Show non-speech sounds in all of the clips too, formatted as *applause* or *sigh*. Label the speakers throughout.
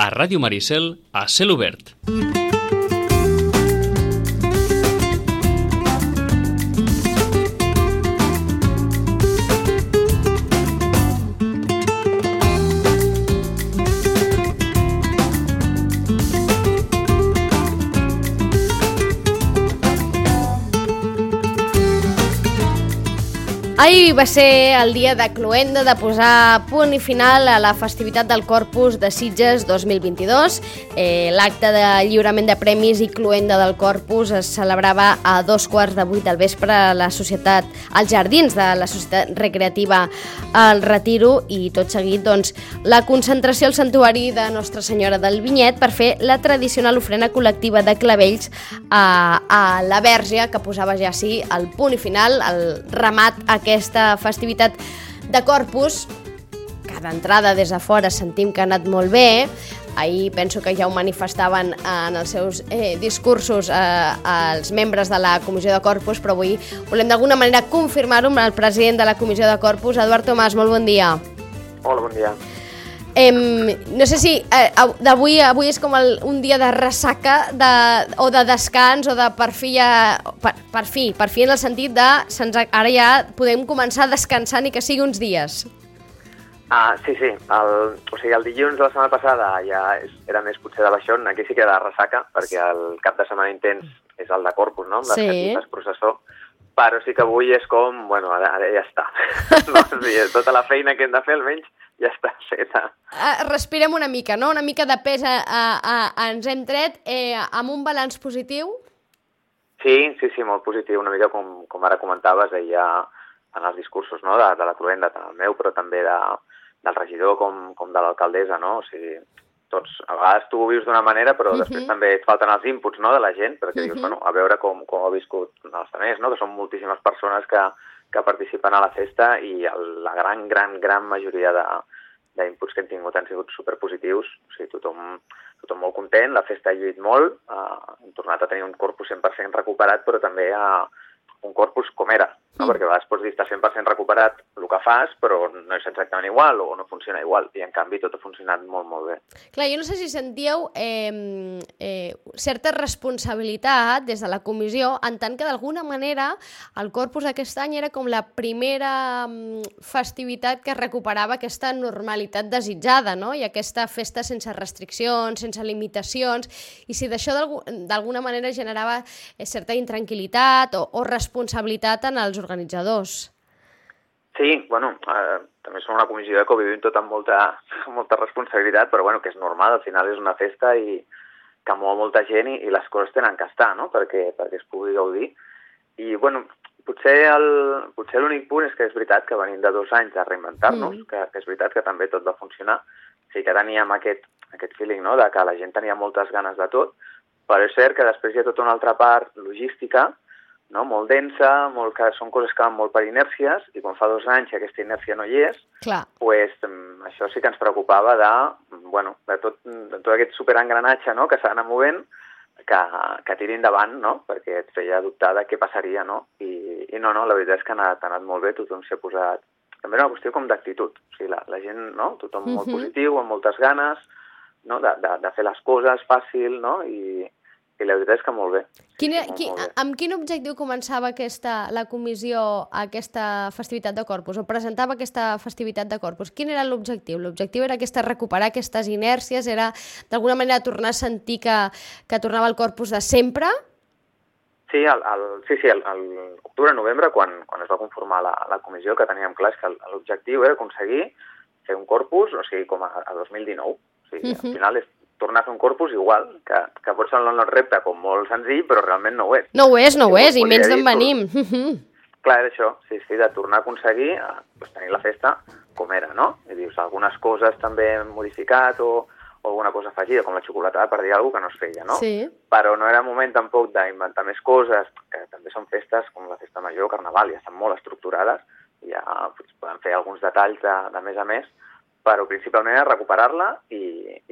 Speaker 1: a Ràdio Maricel a cel.
Speaker 2: Va ser el dia de Cluenda de posar punt i final a la festivitat del Corpus de Sitges 2022. Eh, L'acte de lliurament de premis i Cluenda del Corpus es celebrava a dos quarts de vuit del vespre a la societat, als jardins de la Societat Recreativa al Retiro i tot seguit doncs, la concentració al santuari de Nostra Senyora del Vinyet per fer la tradicional ofrena col·lectiva de clavells a, a la Verge que posava ja sí el punt i final, el remat aquest aquesta festivitat de Corpus, que d'entrada des de fora sentim que ha anat molt bé, ahir penso que ja ho manifestaven en els seus eh, discursos eh, els membres de la Comissió de Corpus, però avui volem d'alguna manera confirmar-ho amb el president de la Comissió de Corpus, Eduard Tomàs, molt bon dia.
Speaker 3: Hola, bon dia.
Speaker 2: Eh, no sé si eh, d'avui avui és com el, un dia de ressaca de, o de descans o de per fi ja, per, per fi, per fi en el sentit de se'ns, ara ja podem començar a descansar ni que sigui uns dies.
Speaker 3: Ah, sí, sí. El, o sigui, el dilluns de la setmana passada ja és, era més potser de baixón, aquí sí que era de ressaca, perquè el cap de setmana intens és el de Corpus, no? Amb les
Speaker 2: Sí.
Speaker 3: catifes, processó. Però sí que avui és com, bueno, ara, ara ja està. *laughs* no? O sigui, tota la feina que hem de fer, almenys, ja està feta.
Speaker 2: Uh, respirem una mica, no? Una mica de pes a, a, a, ens hem tret eh, amb un balanç positiu.
Speaker 3: Sí, sí, sí, molt positiu, una mica com, com ara comentaves ahir ja en els discursos no? de, de la Cluenda, tant el meu, però també de, del regidor com, com de l'alcaldessa, no? O sigui, tots, a vegades tu ho vius d'una manera, però uh -huh. després també et falten els inputs no, de la gent, perquè uh -huh. dius, bueno, a veure com, com ha viscut els altres, no? que són moltíssimes persones que, que participen a la festa i el, la gran, gran, gran majoria de, d'inputs que hem tingut han sigut superpositius, o sigui, tothom, tothom molt content, la festa ha lluït molt, eh, hem tornat a tenir un corpus 100% recuperat, però també a un corpus com era, no? Perquè a vegades pots dir està 100% recuperat el que fas, però no és exactament igual o no funciona igual, i en canvi tot ha funcionat molt, molt bé.
Speaker 2: Clar, jo no sé si sentíeu eh, eh, certa responsabilitat des de la comissió, en tant que d'alguna manera el Corpus aquest any era com la primera festivitat que recuperava aquesta normalitat desitjada, no? I aquesta festa sense restriccions, sense limitacions, i si d'això d'algu- d'alguna manera generava eh, certa intranquil·litat o, o responsabilitat en els organitzadors.
Speaker 3: Sí, bueno, eh, també som una comissió que ho vivim tot amb molta, molta responsabilitat, però bueno, que és normal, al final és una festa i que mou molta gent i, i les coses tenen que estar, no?, perquè, perquè es pugui gaudir. I, bueno, potser el- potser l'únic punt és que és veritat que venim de dos anys de reinventar-nos,
Speaker 2: Mm.
Speaker 3: que, que és veritat que també tot va funcionar, sí que teníem aquest, aquest feeling, no?, de que la gent tenia moltes ganes de tot, però és cert que després hi ha tota una altra part logística, no? molt densa, molt que són coses que van molt per inèrcies, i quan fa dos anys que aquesta inèrcia no hi és,
Speaker 2: Clar.
Speaker 3: pues, mm, això sí que ens preocupava de, mm, bueno, de, tot, de tot aquest superengranatge no? que s'ha d'anar movent, que, que tiri endavant, no? perquè et feia dubtar de què passaria, no? I, i no, no, la veritat és que ha anat, ha anat molt bé, tothom s'ha posat... També era una qüestió com d'actitud, o sigui, la, la gent, no? tothom molt
Speaker 2: Mhm.
Speaker 3: positiu, amb moltes ganes, no? de, de, de fer les coses fàcil, no? I, i la veritat és que molt bé.
Speaker 2: Quina,
Speaker 3: molt,
Speaker 2: qui,
Speaker 3: molt bé.
Speaker 2: amb quin objectiu començava aquesta, la comissió aquesta festivitat de Corpus, o presentava aquesta festivitat de Corpus? Quin era l'objectiu? L'objectiu era aquesta, recuperar aquestes inèrcies, era d'alguna manera tornar a sentir que, que tornava el Corpus de sempre?
Speaker 3: Sí, el, el, sí, sí, el, el octubre-novembre, quan, quan es va conformar la, la comissió, que teníem clar que l'objectiu era aconseguir fer un corpus, o sigui, com a, a 2019. O sigui,
Speaker 2: Mhm.
Speaker 3: al final és tornar a fer un corpus igual, que, que pot semblar un repte com molt senzill, però realment no ho és.
Speaker 2: No ho és, no ho és, i menys d'on venim. *laughs*
Speaker 3: Clar, era això, sí, sí, de tornar a aconseguir eh, doncs, tenir la festa com era, no? I dius, algunes coses també hem modificat o, o alguna cosa afegida, com la xocolatada, per dir alguna que no es feia, no?
Speaker 2: Sí.
Speaker 3: però no era moment tampoc d'inventar més coses, que també són festes com la festa major, carnaval, ja estan molt estructurades, ja pues, poden fer alguns detalls de, de més a més, però principalment a recuperar-la i,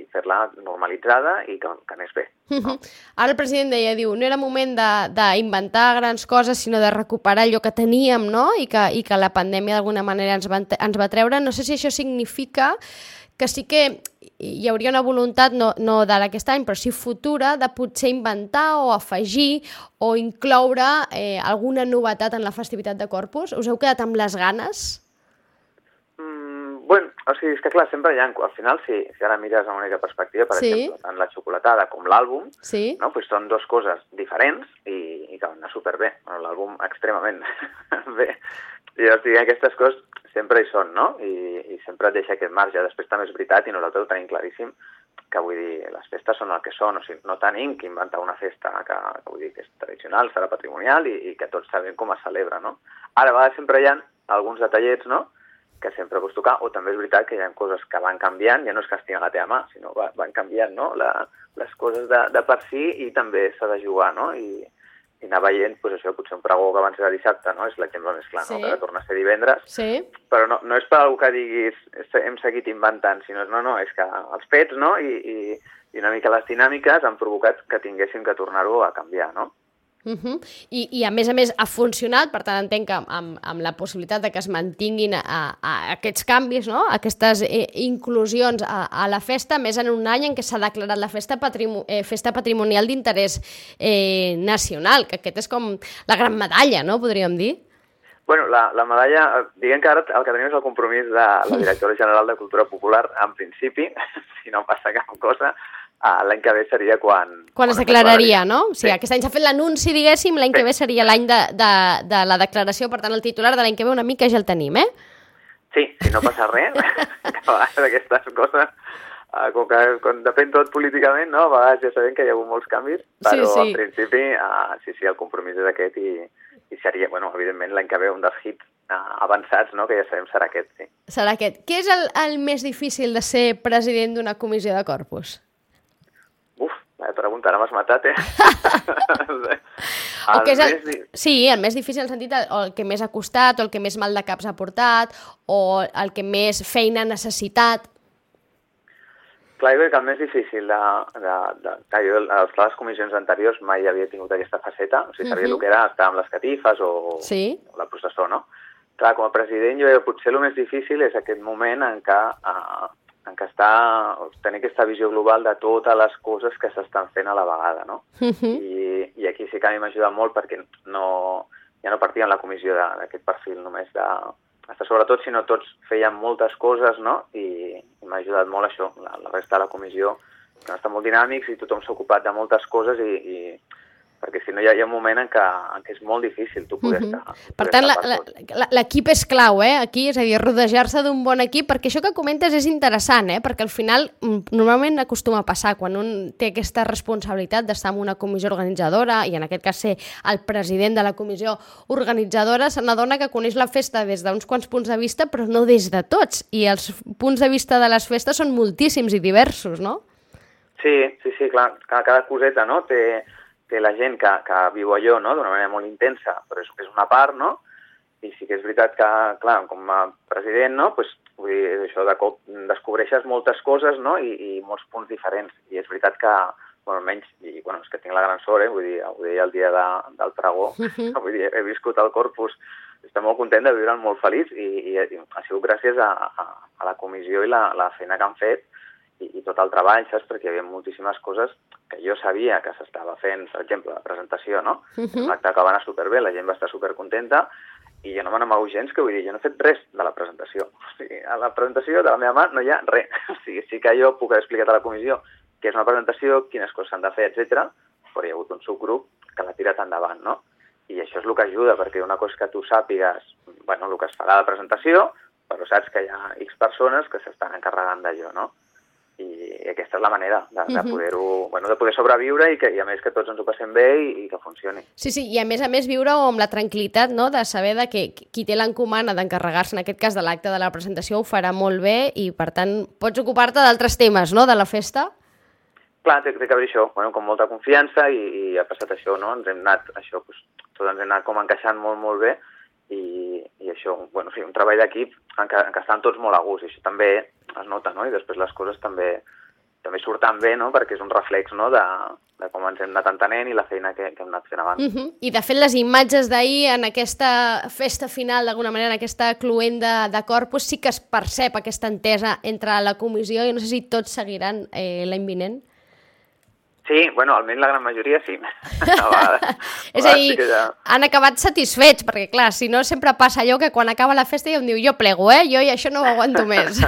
Speaker 3: i fer-la normalitzada i que, que anés bé. No?
Speaker 2: Ara el president deia, diu, no era moment d'inventar grans coses, sinó de recuperar allò que teníem, no?, i que, i que la pandèmia d'alguna manera ens va, ens va treure. No sé si això significa que sí que hi hauria una voluntat, no, no d'ara aquest any, però sí futura, de potser inventar o afegir o incloure eh, alguna novetat en la festivitat de Corpus. Us heu quedat amb les ganes?
Speaker 3: Bueno, o sigui, és que clar, sempre hi ha, al final, si, si ara mires amb una perspectiva, per sí. exemple, tant la xocolatada com l'àlbum,
Speaker 2: sí.
Speaker 3: no? pues són dues coses diferents i, i que van anar superbé. Bueno, l'àlbum extremament *laughs* bé. I o sigui, aquestes coses sempre hi són, no? I, i sempre et deixa aquest marge. Després també és veritat, i nosaltres ho tenim claríssim, que vull dir, les festes són el que són, o sigui, no tenim que inventar una festa que, que vull dir que és tradicional, serà patrimonial i, i que tots sabem com es celebra, no? Ara, a vegades sempre hi ha alguns detallets, no?, que sempre pots tocar, o també és veritat que hi ha coses que van canviant, ja no és que estigui a la teva mà, sinó va, van canviant no? la, les coses de, de per si i també s'ha de jugar, no? I, i anar veient, doncs això, potser un pregó que abans era dissabte, no? És l'exemple més clar, sí. no? Que torna a ser divendres.
Speaker 2: Sí.
Speaker 3: Però no, no és per algú que diguis hem seguit inventant, sinó no, no, és que els fets, no? I, i, i una mica les dinàmiques han provocat que tinguéssim que tornar-ho a canviar, no?
Speaker 2: Uh -huh. I, I a més a més ha funcionat, per tant entenc que amb, amb la possibilitat de que es mantinguin a, a aquests canvis, no? aquestes eh, inclusions a, a la festa, més en un any en què s'ha declarat la festa, patrimu eh, festa patrimonial d'interès eh, nacional, que aquest és com la gran medalla, no? podríem dir.
Speaker 3: Bueno, la, la medalla, diguem que ara el que tenim és el compromís de la *laughs* directora general de Cultura Popular, en principi, *laughs* si no passa cap cosa, Uh, l'any que ve seria quan...
Speaker 2: Quan es declararia, no? O sigui, sí. aquest any s'ha fet l'anunci, diguéssim, l'any sí. que ve seria l'any de, de, de la declaració, per tant, el titular de l'any que ve una mica ja el tenim, eh?
Speaker 3: Sí, si no passa res, *laughs* *laughs* que a vegades aquestes coses, uh, com que quan depèn tot políticament, no? a vegades ja sabem que hi ha hagut molts canvis, però sí, sí. en principi, uh, sí, sí, el compromís és aquest i, i seria, bueno, evidentment, l'any que ve un dels hits uh, avançats, no?, que ja sabem serà aquest, sí.
Speaker 2: Serà aquest. Què és el, el més difícil de ser president d'una comissió de corpus?
Speaker 3: La pregunta, ara m'has matat, eh? *laughs*
Speaker 2: el que és el... Més... Sí, el més difícil en el sentit, o el que més ha costat, o el que més mal de caps ha portat, o el que més feina ha necessitat.
Speaker 3: Clar, jo crec que el més difícil de, de, de, de jo, a les comissions anteriors mai havia tingut aquesta faceta, o sigui, sabia uh -huh. el que era estar amb les catifes o,
Speaker 2: sí.
Speaker 3: o la processó, no? Clar, com a president jo crec que potser el més difícil és aquest moment en què uh, en què està, tenir aquesta visió global de totes les coses que s'estan fent a la vegada, no? Uh -huh. I, I aquí sí que a mi m'ha ajudat molt perquè no, ja no partia en la comissió d'aquest perfil només de estar sobretot, sinó tots feien moltes coses, no? I, i m'ha ajudat molt això, la, la resta de la comissió, que estan molt dinàmics i tothom s'ha ocupat de moltes coses i, i perquè si no hi ha, hi ha un moment en què, en què és molt difícil tu poder uh -huh. estar.
Speaker 2: Per tant, l'equip és clau, eh? Aquí, és a dir, rodejar-se d'un bon equip, perquè això que comentes és interessant, eh? Perquè al final, mm, normalment acostuma a passar, quan un té aquesta responsabilitat d'estar en una comissió organitzadora, i en aquest cas ser el president de la comissió organitzadora, se n'adona que coneix la festa des d'uns quants punts de vista, però no des de tots, i els punts de vista de les festes són moltíssims i diversos, no?
Speaker 3: Sí, sí, sí, clar, cada, cada coseta, no?, té té la gent que, que viu allò no? d'una manera molt intensa, però és, és una part, no? I sí que és veritat que, clar, com a president, no? pues, vull dir, això de cop descobreixes moltes coses no? I, i molts punts diferents. I és veritat que, bueno, almenys, i bueno, és que tinc la gran sort, eh? vull dir, ho deia el dia de, del pregó, uh *laughs* -huh. vull dir, he viscut al Corpus, estic molt content de viure molt feliç i, i, i ha sigut gràcies a, a, a la comissió i la, la feina que han fet i, i tot el treball, saps? Perquè hi havia moltíssimes coses que jo sabia que s'estava fent, per exemple, la presentació, no? Uh -huh. Un acte que va anar superbé, la gent va estar supercontenta, i jo no me n'amago gens, que vull dir, jo no he fet res de la presentació. *laughs* O sigui, a la presentació de la meva mà no hi ha res. *laughs* O sigui, sí que jo puc haver explicat a la comissió què és una presentació, quines coses s'han de fer, etc. però hi ha hagut un subgrup que l'ha tirat endavant, no? I això és el que ajuda, perquè una cosa que tu sàpigues, bueno, el que es farà a la presentació, però saps que hi ha X persones que s'estan encarregant d'allò, no? I aquesta és la manera de, de poder-ho, bueno, de poder sobreviure i que i a més que tots ens ho passem bé i, i que funcioni.
Speaker 2: Sí, sí, i a més a més viure amb la tranquil·litat no? de saber de que qui té l'encomana d'encarregar-se en aquest cas de l'acte de la presentació ho farà molt bé i per tant pots ocupar-te d'altres temes no? de la festa?
Speaker 3: Clar, té, té que haver això, bueno, com molta confiança i, i ha passat això, no? Ens hem anat, això, doncs, tots ens hem anat com encaixant molt, molt bé i, i això, bueno, sí, un treball d'equip en, què, en què estan tots molt a gust, i això també es nota, no? I després les coses també, també surten bé, no?, perquè és un reflex, no?, de, de com ens hem anat entenent i la feina que, que hem anat fent abans.
Speaker 2: Uh -huh. I, de fet, les imatges d'ahir en aquesta festa final, d'alguna manera, en aquesta cluenda de corpus, sí que es percep aquesta entesa entre la comissió i no sé si tots seguiran eh, l'any vinent.
Speaker 3: Sí, bueno, almenys la gran majoria sí. *laughs* *laughs*
Speaker 2: És a dir, sí ja... han acabat satisfets, perquè clar, si no sempre passa allò que quan acaba la festa ja em diu jo plego, eh? Jo i això no ho aguanto més.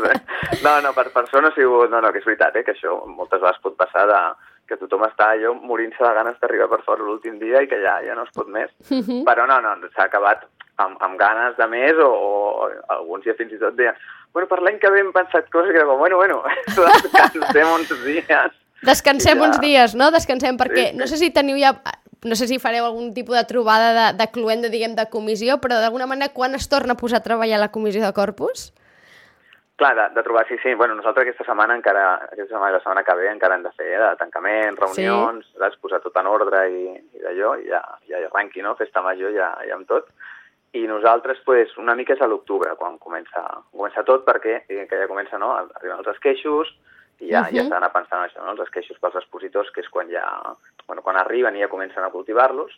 Speaker 2: *laughs*
Speaker 3: no, no, per, per això no ha sigut... No, no, que és veritat, eh? Que això moltes vegades pot passar de que tothom està allò morint-se de ganes d'arribar per fora l'últim dia i que ja ja no es pot més. Uh -huh. Però no, no, s'ha acabat amb, amb ganes de més o, o alguns ja fins i tot deien bueno, per l'any que ve hem pensat coses que era com, bueno, bueno, descansem uns dies
Speaker 2: Descansem ja... uns dies, no? Descansem, perquè sí, sí. no sé si teniu ja... No sé si fareu algun tipus de trobada de, de cluenda, diguem, de comissió, però d'alguna manera quan es torna a posar a treballar la comissió de corpus?
Speaker 3: Clar, de, de trobar, sí, sí. Bueno, nosaltres aquesta setmana encara, aquesta setmana la setmana que ve encara hem de fer eh, de tancament, reunions, sí. saps? posar tot en ordre i, i d'allò, i ja, ja arranqui, no? Festa major ja, ja amb tot. I nosaltres, pues, una mica és a l'octubre, quan comença, comença tot, perquè que ja comença, no?, arriben els esqueixos, i ja, uh -huh. ja estan pensant això, no? els esqueixos pels expositors, que és quan ja, bueno, quan arriben i ja comencen a cultivar-los,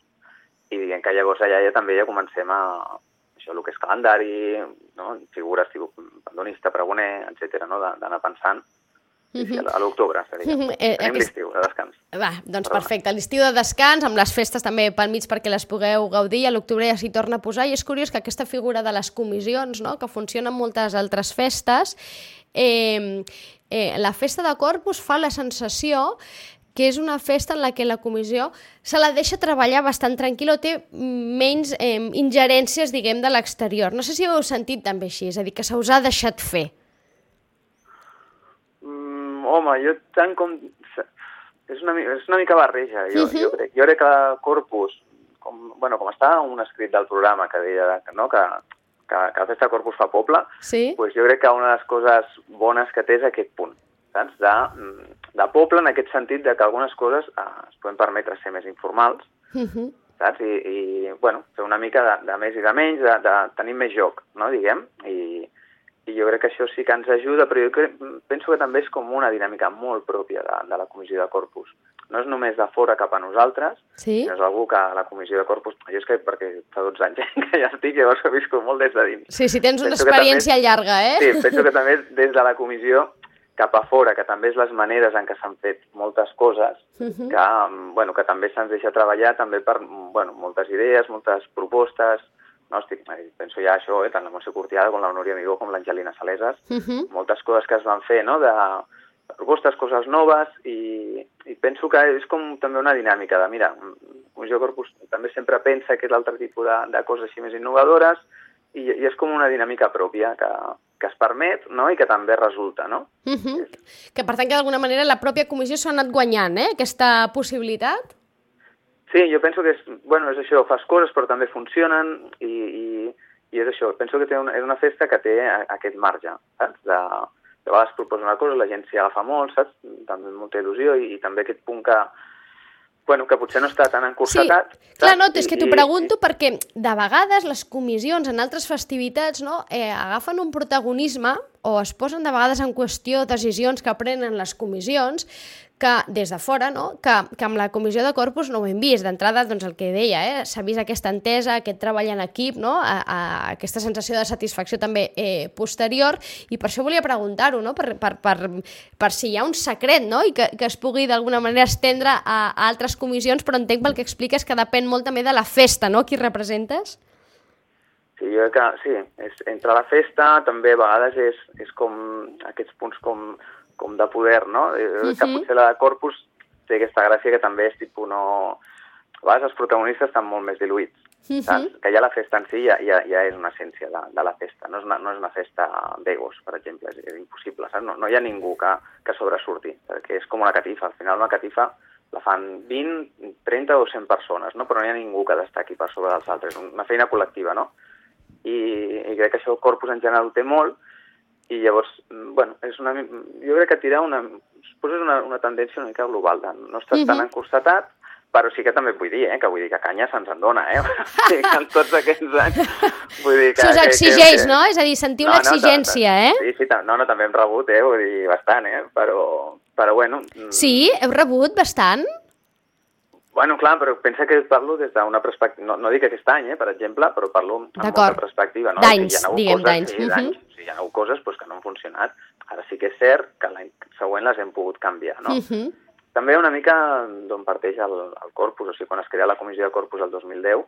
Speaker 3: i diguem que llavors allà ja també ja comencem a, això, el que és calendari, no? figures tipus pandonista, pregoner, etc no? d'anar pensant. Uh -huh. a l'octubre, seria. Uh -huh. eh, Tenim aquest... l'estiu de descans.
Speaker 2: Va, doncs Perdona. perfecte. L'estiu de descans, amb les festes també pel mig perquè les pugueu gaudir, i a l'octubre ja s'hi torna a posar, i és curiós que aquesta figura de les comissions, no?, que funciona en moltes altres festes, eh, eh, la festa de Corpus fa la sensació que és una festa en la que la comissió se la deixa treballar bastant tranquil·la o té menys eh, ingerències, diguem, de l'exterior. No sé si ho heu sentit també així, és a dir, que se us ha deixat fer.
Speaker 3: Home, jo tant com... És una, és una mica barreja, jo, uh -huh. jo crec. Jo crec que Corpus, com, bueno, com està un escrit del programa que deia no, que que, que la festa Corpus fa poble,
Speaker 2: sí?
Speaker 3: pues jo crec que una de les coses bones que té és aquest punt, saps? De, de poble en aquest sentit de que algunes coses eh, es poden permetre ser més informals, uh -huh. saps? I, i bueno, fer una mica de, de més i de menys, de, de tenir més joc, no?, diguem, i, i jo crec que això sí que ens ajuda, però jo crec, penso que també és com una dinàmica molt pròpia de, de la comissió de Corpus no és només de fora cap a nosaltres,
Speaker 2: sí?
Speaker 3: sinó és algú que a la comissió de corpus... Jo és que perquè fa 12 anys *laughs* que ja estic, llavors he viscut molt des de dins.
Speaker 2: Sí, sí, tens una penso experiència també, llarga, eh?
Speaker 3: Sí, penso que també des de la comissió cap a fora, que també és les maneres en què s'han fet moltes coses, uh -huh. que, bueno, que també se'ns deixa treballar també per bueno, moltes idees, moltes propostes, no, estic, penso ja això, eh, tant la Montse Curtiada com la Núria Amigó com l'Angelina Saleses, uh -huh. moltes coses que es van fer, no?, de, propostes, coses noves i, i penso que és com també una dinàmica de, mira, Comissió Corpus també sempre pensa que és l'altre tipus de, de coses així més innovadores i, i és com una dinàmica pròpia que, que es permet no? i que també resulta, no?
Speaker 2: Uh -huh. Que per tant que d'alguna manera la pròpia comissió s'ha anat guanyant, eh? Aquesta possibilitat?
Speaker 3: Sí, jo penso que és, bueno, és això, fas coses però també funcionen i, i, i és això, penso que té una, és una festa que té aquest marge, saps? De, de vegades proposa una cosa, la gent s'hi agafa molt, saps? També amb molta il·lusió i, i també aquest punt que, bueno, que potser no està tan encursetat.
Speaker 2: Sí, clar, no, és que t'ho pregunto i... perquè de vegades les comissions en altres festivitats no, eh, agafen un protagonisme o es posen de vegades en qüestió decisions que prenen les comissions que des de fora, no? que, que amb la comissió de corpus no ho hem vist. D'entrada, doncs el que deia, eh? s'ha vist aquesta entesa, aquest treball en equip, no? a, a aquesta sensació de satisfacció també eh, posterior, i per això volia preguntar-ho, no? per, per, per, per si hi ha un secret no? i que, que es pugui d'alguna manera estendre a, a altres comissions, però entenc pel que expliques que depèn molt també de la festa, no? Qui representes?
Speaker 3: Sí, jo que sí, és, entre la festa també a vegades és, és com aquests punts com com de poder, no? Uh -huh. Que potser la de Corpus té aquesta gràcia que també és tipus no... A vegades els protagonistes estan molt més diluïts, uh -huh. saps? Que ja la festa en si ja, ja, ja és una essència de, de la festa, no és una, no és una festa d'egos, per exemple, és, és impossible, saps? No, no hi ha ningú que, que sobresurti, perquè és com una catifa, al final una catifa la fan 20, 30 o 100 persones, no? però no hi ha ningú que destaqui per sobre dels altres, una feina col·lectiva, no? I, i crec que això el corpus en general ho té molt, i llavors, mm, bueno, és una, jo crec que tira una, poses una, una tendència una mica global, de no estàs uh -huh. tan encursetat, però sí que també vull dir, eh, que vull dir que canya se'ns en dona, eh? *laughs* Que en tots aquests anys... Vull dir que,
Speaker 2: Se us
Speaker 3: que-
Speaker 2: exigeix,
Speaker 3: que,
Speaker 2: no? És a dir, sentiu
Speaker 3: No, no,
Speaker 2: l'exigència, eh?
Speaker 3: Sí, sí, no, no, també hem rebut, eh, vull dir, bastant, eh? Però, però bueno... mm,
Speaker 2: Sí? Heu rebut bastant?
Speaker 3: Bueno, clar, però pensa que parlo des d'una perspectiva... No, no dic aquest any, eh, per exemple, però parlo amb molta perspectiva. No?
Speaker 2: D'anys, diguem, d'anys.
Speaker 3: Sí,
Speaker 2: Mhm.
Speaker 3: d'anys. Sí, hi ha hagut coses pues, que no han funcionat. Ara sí que és cert que l'any següent les hem pogut canviar, no?
Speaker 2: Mhm.
Speaker 3: També una mica d'on parteix el, el corpus, o sigui, quan es crea la comissió de corpus el 2010,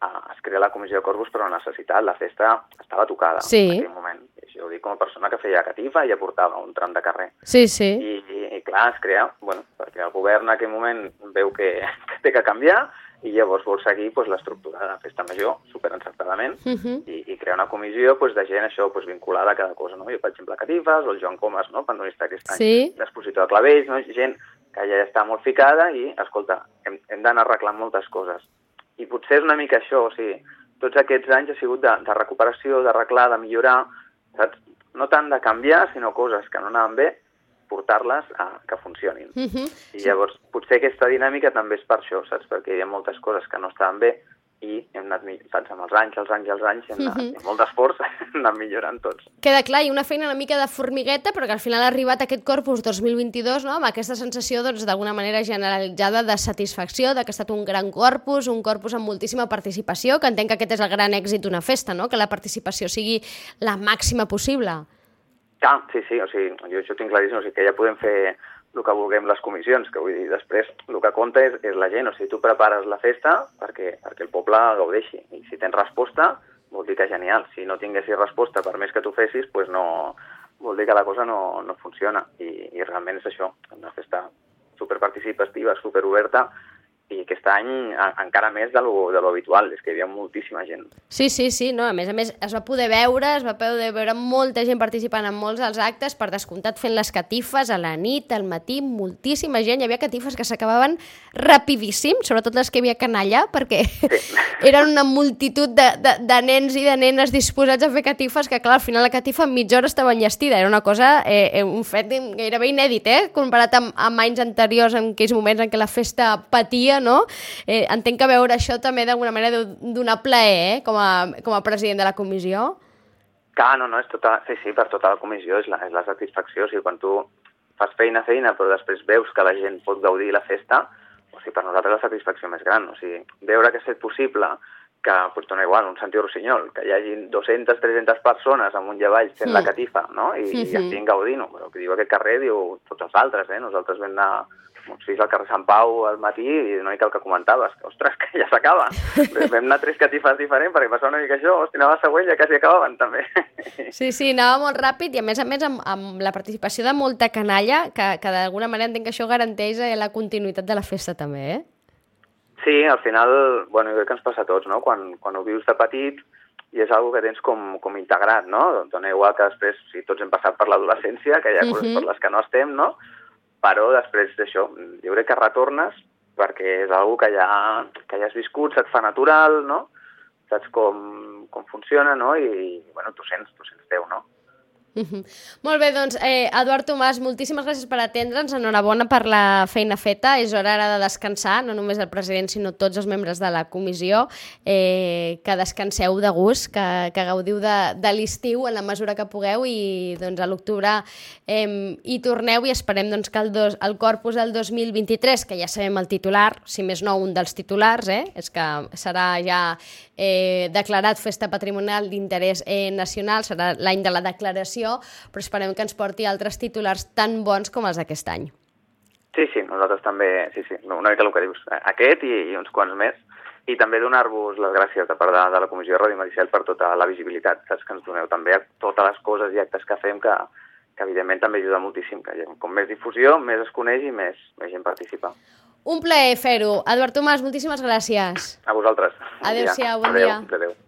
Speaker 3: eh, es crea la comissió de corpus per una necessitat, la festa estava tocada
Speaker 2: Sí.
Speaker 3: en aquell moment. I això ho dic com a persona que feia catifa i aportava un tram de carrer.
Speaker 2: Sí, sí.
Speaker 3: I clar, es crea, bueno, perquè el govern en aquell moment veu que, *laughs* que té que canviar i llavors vol seguir pues, l'estructura de la festa major, superencertadament,
Speaker 2: Mhm.
Speaker 3: i, i crear una comissió pues, de gent això pues, vinculada a cada cosa. No? Jo, per exemple, Catifes, o el Joan Comas, no? pandonista aquest any,
Speaker 2: Sí.
Speaker 3: d'expositor de clavells, no? gent que ja està molt ficada i, escolta, hem, hem d'anar arreglant moltes coses. I potser és una mica això, o sigui, tots aquests anys ha sigut de, de recuperació, d'arreglar, de millorar, saps? No tant de canviar, sinó coses que no anaven bé, portar-les a que funcionin.
Speaker 2: Mhm.
Speaker 3: I llavors, potser aquesta dinàmica també és per això, saps? Perquè hi ha moltes coses que no estaven bé i hem anat, mi- saps, amb els anys, els anys i els anys, hem anat,
Speaker 2: Mhm.
Speaker 3: amb molt d'esforç, *laughs* hem anat millorant tots.
Speaker 2: Queda clar, i una feina una mica de formigueta, però que al final ha arribat aquest Corpus 2022, no?, amb aquesta sensació, doncs, d'alguna manera generalitzada de satisfacció, de que ha estat un gran corpus, un corpus amb moltíssima participació, que entenc que aquest és el gran èxit d'una festa, no?, que la participació sigui la màxima possible.
Speaker 3: Ah, sí, sí, o sigui, jo això tinc claríssim, o sigui, que ja podem fer el que vulguem les comissions, que vull dir, després el que compta és, és la gent, o sigui, tu prepares la festa perquè, perquè el poble gaudeixi, i si tens resposta, vol dir que genial, si no tinguessis resposta per més que tu fessis, pues no, vol dir que la cosa no, no funciona, i, i realment és això, una festa superparticipativa, superoberta, i aquest any encara més de lo, de lo habitual, és que hi havia moltíssima gent.
Speaker 2: Sí, sí, sí, no? a més a més es va poder veure, es va poder veure molta gent participant en molts dels actes, per descomptat fent les catifes a la nit, al matí, moltíssima gent, hi havia catifes que s'acabaven rapidíssim, sobretot les que havia canalla, perquè *laughs* eren una multitud de, de, de nens i de nenes disposats a fer catifes que, clar, al final la catifa en mitja hora estava enllestida, era una cosa, eh, eh, un fet gairebé inèdit, eh? comparat amb, amb anys anteriors, en aquells moments en què la festa patia, no? Eh, entenc que veure això també d'alguna manera deu donar plaer, eh? com, a, com a president de la comissió.
Speaker 3: Clar, no, no, és tota, sí, sí, per tota la comissió és la, és la satisfacció, o sigui, quan tu fas feina, feina, però després veus que la gent pot gaudir la festa, o sigui, per nosaltres la satisfacció més gran, o sigui, veure que ha estat possible que, pues, dona igual, un Santi Rossinyol, que hi hagi 200, 300 persones amunt i avall fent
Speaker 2: Mm.
Speaker 3: la catifa, no?, i, i
Speaker 2: Mhm.
Speaker 3: estiguin gaudint-ho, però que diu aquest carrer diu tots els altres, eh?, nosaltres vam anar amb uns fills al carrer Sant Pau al matí i una mica el que comentaves, que, ostres, que ja s'acaba. *laughs* Vam anar tres catifes diferents perquè passava una mica això, hosti, anava a següent i ja quasi acabaven també.
Speaker 2: Sí, sí, anava molt ràpid i a més a més amb, amb la participació de molta canalla, que, que d'alguna manera entenc que això garanteix eh, la continuïtat de la festa també, eh?
Speaker 3: Sí, al final, bueno, jo crec que ens passa a tots, no? Quan, quan ho vius de petit i és algo que tens com, com integrat, no? Dona igual que després, si tots hem passat per l'adolescència, que hi ha coses
Speaker 2: Mhm.
Speaker 3: per les que no estem, no? Però després d'això, jo crec que retornes perquè és algo que ja, que ja has viscut, se't fa natural, no? Saps com, com funciona, no? I, bueno, tu sents, tu sents teu, no?
Speaker 2: Mhm. *laughs* Molt bé, doncs, eh, Eduard Tomàs, moltíssimes gràcies per atendre'ns, enhorabona per la feina feta, és hora ara de descansar, no només el president, sinó tots els membres de la comissió, eh, que descanseu de gust, que, que gaudiu de, de l'estiu en la mesura que pugueu i doncs, a l'octubre eh, hi torneu i esperem doncs, que el, dos, el corpus del 2023, que ja sabem el titular, si més no un dels titulars, eh, és que serà ja eh, declarat festa patrimonial d'interès eh, nacional, serà l'any de la declaració, però esperem que ens porti altres titulars tan bons com els d'aquest any.
Speaker 3: Sí, sí, nosaltres també, sí, sí, una mica el que dius, aquest i, i uns quants més, i també donar-vos les gràcies de part de, de la Comissió de Ràdio Maricel per tota la visibilitat, saps, que ens doneu també a totes les coses i actes que fem que, que evidentment també ajuda moltíssim, que com més difusió, més es coneix i més, més gent participa.
Speaker 2: Un plaer fer-ho. Eduard Tomàs, moltíssimes gràcies.
Speaker 3: A vosaltres.
Speaker 2: Adéu-siau, bon
Speaker 3: Adéu,
Speaker 2: dia.
Speaker 3: Adéu.